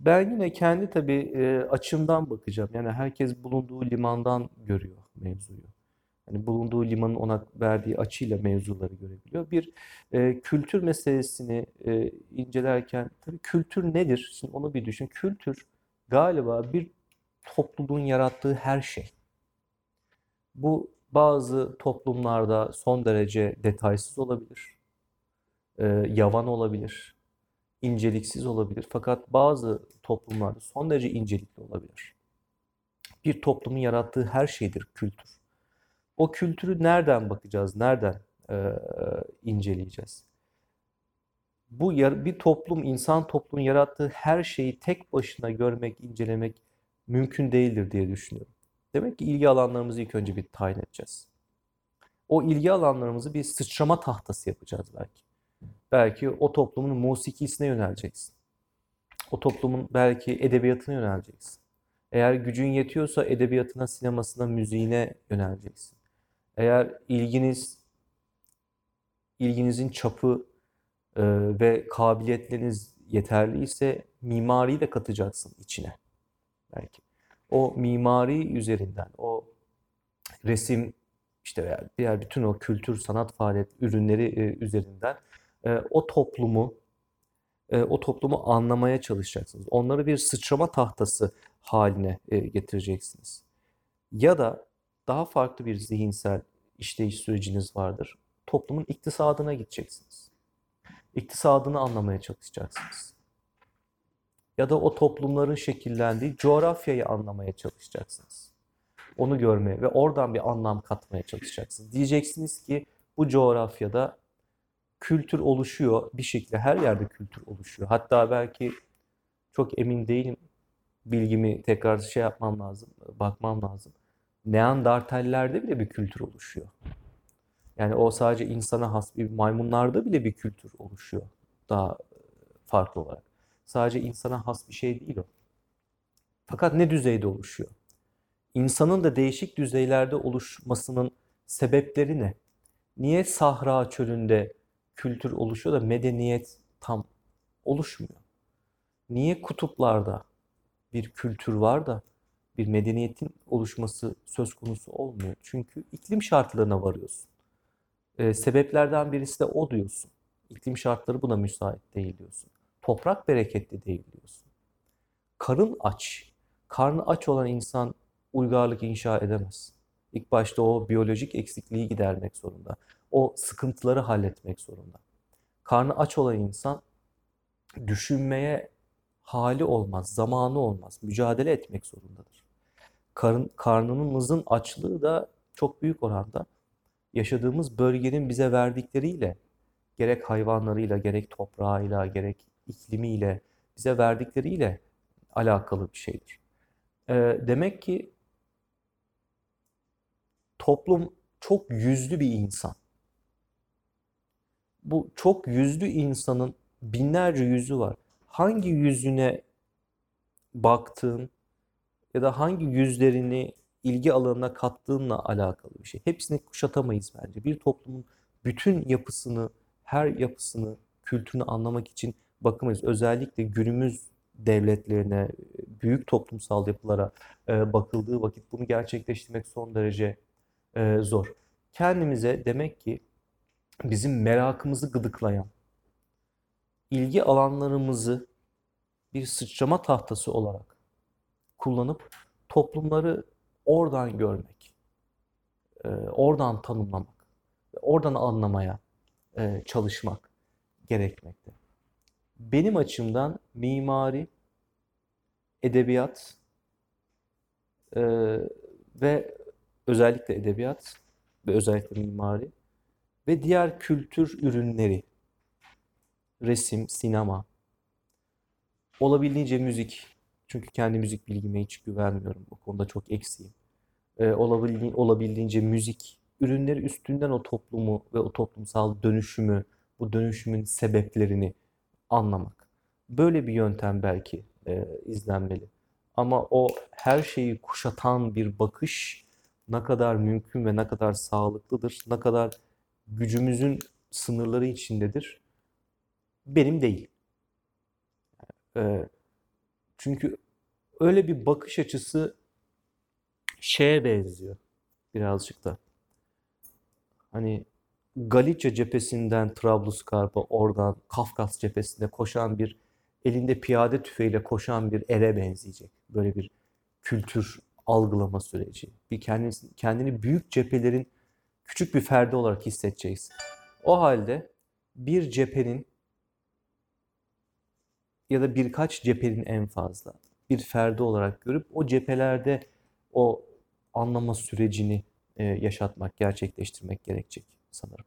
Ben yine kendi tabii e, açımdan bakacağım. Yani herkes bulunduğu limandan görüyor mevzuyu. Hani bulunduğu limanın ona verdiği açıyla mevzuları görebiliyor. Bir e, kültür meselesini e, incelerken tabii kültür nedir? Şimdi onu bir düşün. Kültür galiba bir topluluğun yarattığı her şey. Bu bazı toplumlarda son derece detaysız olabilir, e, yavan olabilir, inceliksiz olabilir. Fakat bazı toplumlarda son derece incelikli olabilir. Bir toplumun yarattığı her şeydir kültür. O kültürü nereden bakacağız, nereden e, inceleyeceğiz? Bu bir toplum, insan toplumun yarattığı her şeyi tek başına görmek, incelemek mümkün değildir diye düşünüyorum. Demek ki ilgi alanlarımızı ilk önce bir tayin edeceğiz. O ilgi alanlarımızı bir sıçrama tahtası yapacağız belki. Belki o toplumun musikisine yöneleceksin. O toplumun belki edebiyatına yöneleceksin. Eğer gücün yetiyorsa edebiyatına, sinemasına, müziğine yöneleceksin. Eğer ilginiz, ilginizin çapı e, ve kabiliyetleriniz yeterliyse mimariyi de katacaksın içine belki. O mimari üzerinden, o resim işte veya diğer bütün o kültür, sanat faaliyet ürünleri e, üzerinden e, o toplumu e, o toplumu anlamaya çalışacaksınız. Onları bir sıçrama tahtası haline e, getireceksiniz. Ya da daha farklı bir zihinsel işleyiş süreciniz vardır. Toplumun iktisadına gideceksiniz. İktisadını anlamaya çalışacaksınız. Ya da o toplumların şekillendiği coğrafyayı anlamaya çalışacaksınız. Onu görmeye ve oradan bir anlam katmaya çalışacaksınız. Diyeceksiniz ki bu coğrafyada kültür oluşuyor. Bir şekilde her yerde kültür oluşuyor. Hatta belki çok emin değilim. Bilgimi tekrar şey yapmam lazım, bakmam lazım. Neandertallerde bile bir kültür oluşuyor. Yani o sadece insana has bir maymunlarda bile bir kültür oluşuyor. Daha farklı olarak. Sadece insana has bir şey değil o. Fakat ne düzeyde oluşuyor? İnsanın da değişik düzeylerde oluşmasının sebepleri ne? Niye Sahra çölünde kültür oluşuyor da medeniyet tam oluşmuyor? Niye kutuplarda bir kültür var da bir medeniyetin oluşması söz konusu olmuyor? Çünkü iklim şartlarına varıyorsun. Ee, sebeplerden birisi de o diyorsun. İklim şartları buna müsait değil diyorsun. Toprak bereketli değil diyorsun. Karın aç. Karnı aç olan insan uygarlık inşa edemez. İlk başta o biyolojik eksikliği gidermek zorunda. O sıkıntıları halletmek zorunda. Karnı aç olan insan düşünmeye hali olmaz, zamanı olmaz. Mücadele etmek zorundadır. Karın, karnımızın açlığı da çok büyük oranda yaşadığımız bölgenin bize verdikleriyle, gerek hayvanlarıyla, gerek toprağıyla, gerek iklimiyle, bize verdikleriyle alakalı bir şeydir. Ee, demek ki toplum çok yüzlü bir insan. Bu çok yüzlü insanın binlerce yüzü var. Hangi yüzüne baktığın ya da hangi yüzlerini ilgi alanına kattığınla alakalı bir şey. Hepsini kuşatamayız bence. Bir toplumun bütün yapısını, her yapısını, kültürünü anlamak için bakamayız. Özellikle günümüz devletlerine, büyük toplumsal yapılara e, bakıldığı vakit bunu gerçekleştirmek son derece e, zor. Kendimize demek ki bizim merakımızı gıdıklayan, ilgi alanlarımızı bir sıçrama tahtası olarak kullanıp toplumları oradan görmek, e, oradan tanımlamak, oradan anlamaya e, çalışmak gerekmekte. Benim açımdan mimari, edebiyat e, ve özellikle edebiyat ve özellikle mimari ve diğer kültür ürünleri, resim, sinema, olabildiğince müzik. Çünkü kendi müzik bilgime hiç güvenmiyorum. O konuda çok eksiğim. Ee, olabildi olabildiğince müzik ürünleri üstünden o toplumu ve o toplumsal dönüşümü, bu dönüşümün sebeplerini anlamak. Böyle bir yöntem belki e, izlenmeli. Ama o her şeyi kuşatan bir bakış ne kadar mümkün ve ne kadar sağlıklıdır, ne kadar gücümüzün sınırları içindedir benim değil. Ee, Çünkü öyle bir bakış açısı şeye benziyor birazcık da. Hani Galicia cephesinden Trablusgarp'a, oradan Kafkas cephesinde koşan bir elinde piyade tüfeğiyle koşan bir ere benzeyecek. Böyle bir kültür algılama süreci. Bir kendini, kendini büyük cephelerin küçük bir ferdi olarak hissedeceksin. O halde bir cephenin ya da birkaç cephenin en fazla bir ferdi olarak görüp o cephelerde o anlama sürecini e, yaşatmak, gerçekleştirmek gerekecek sanırım.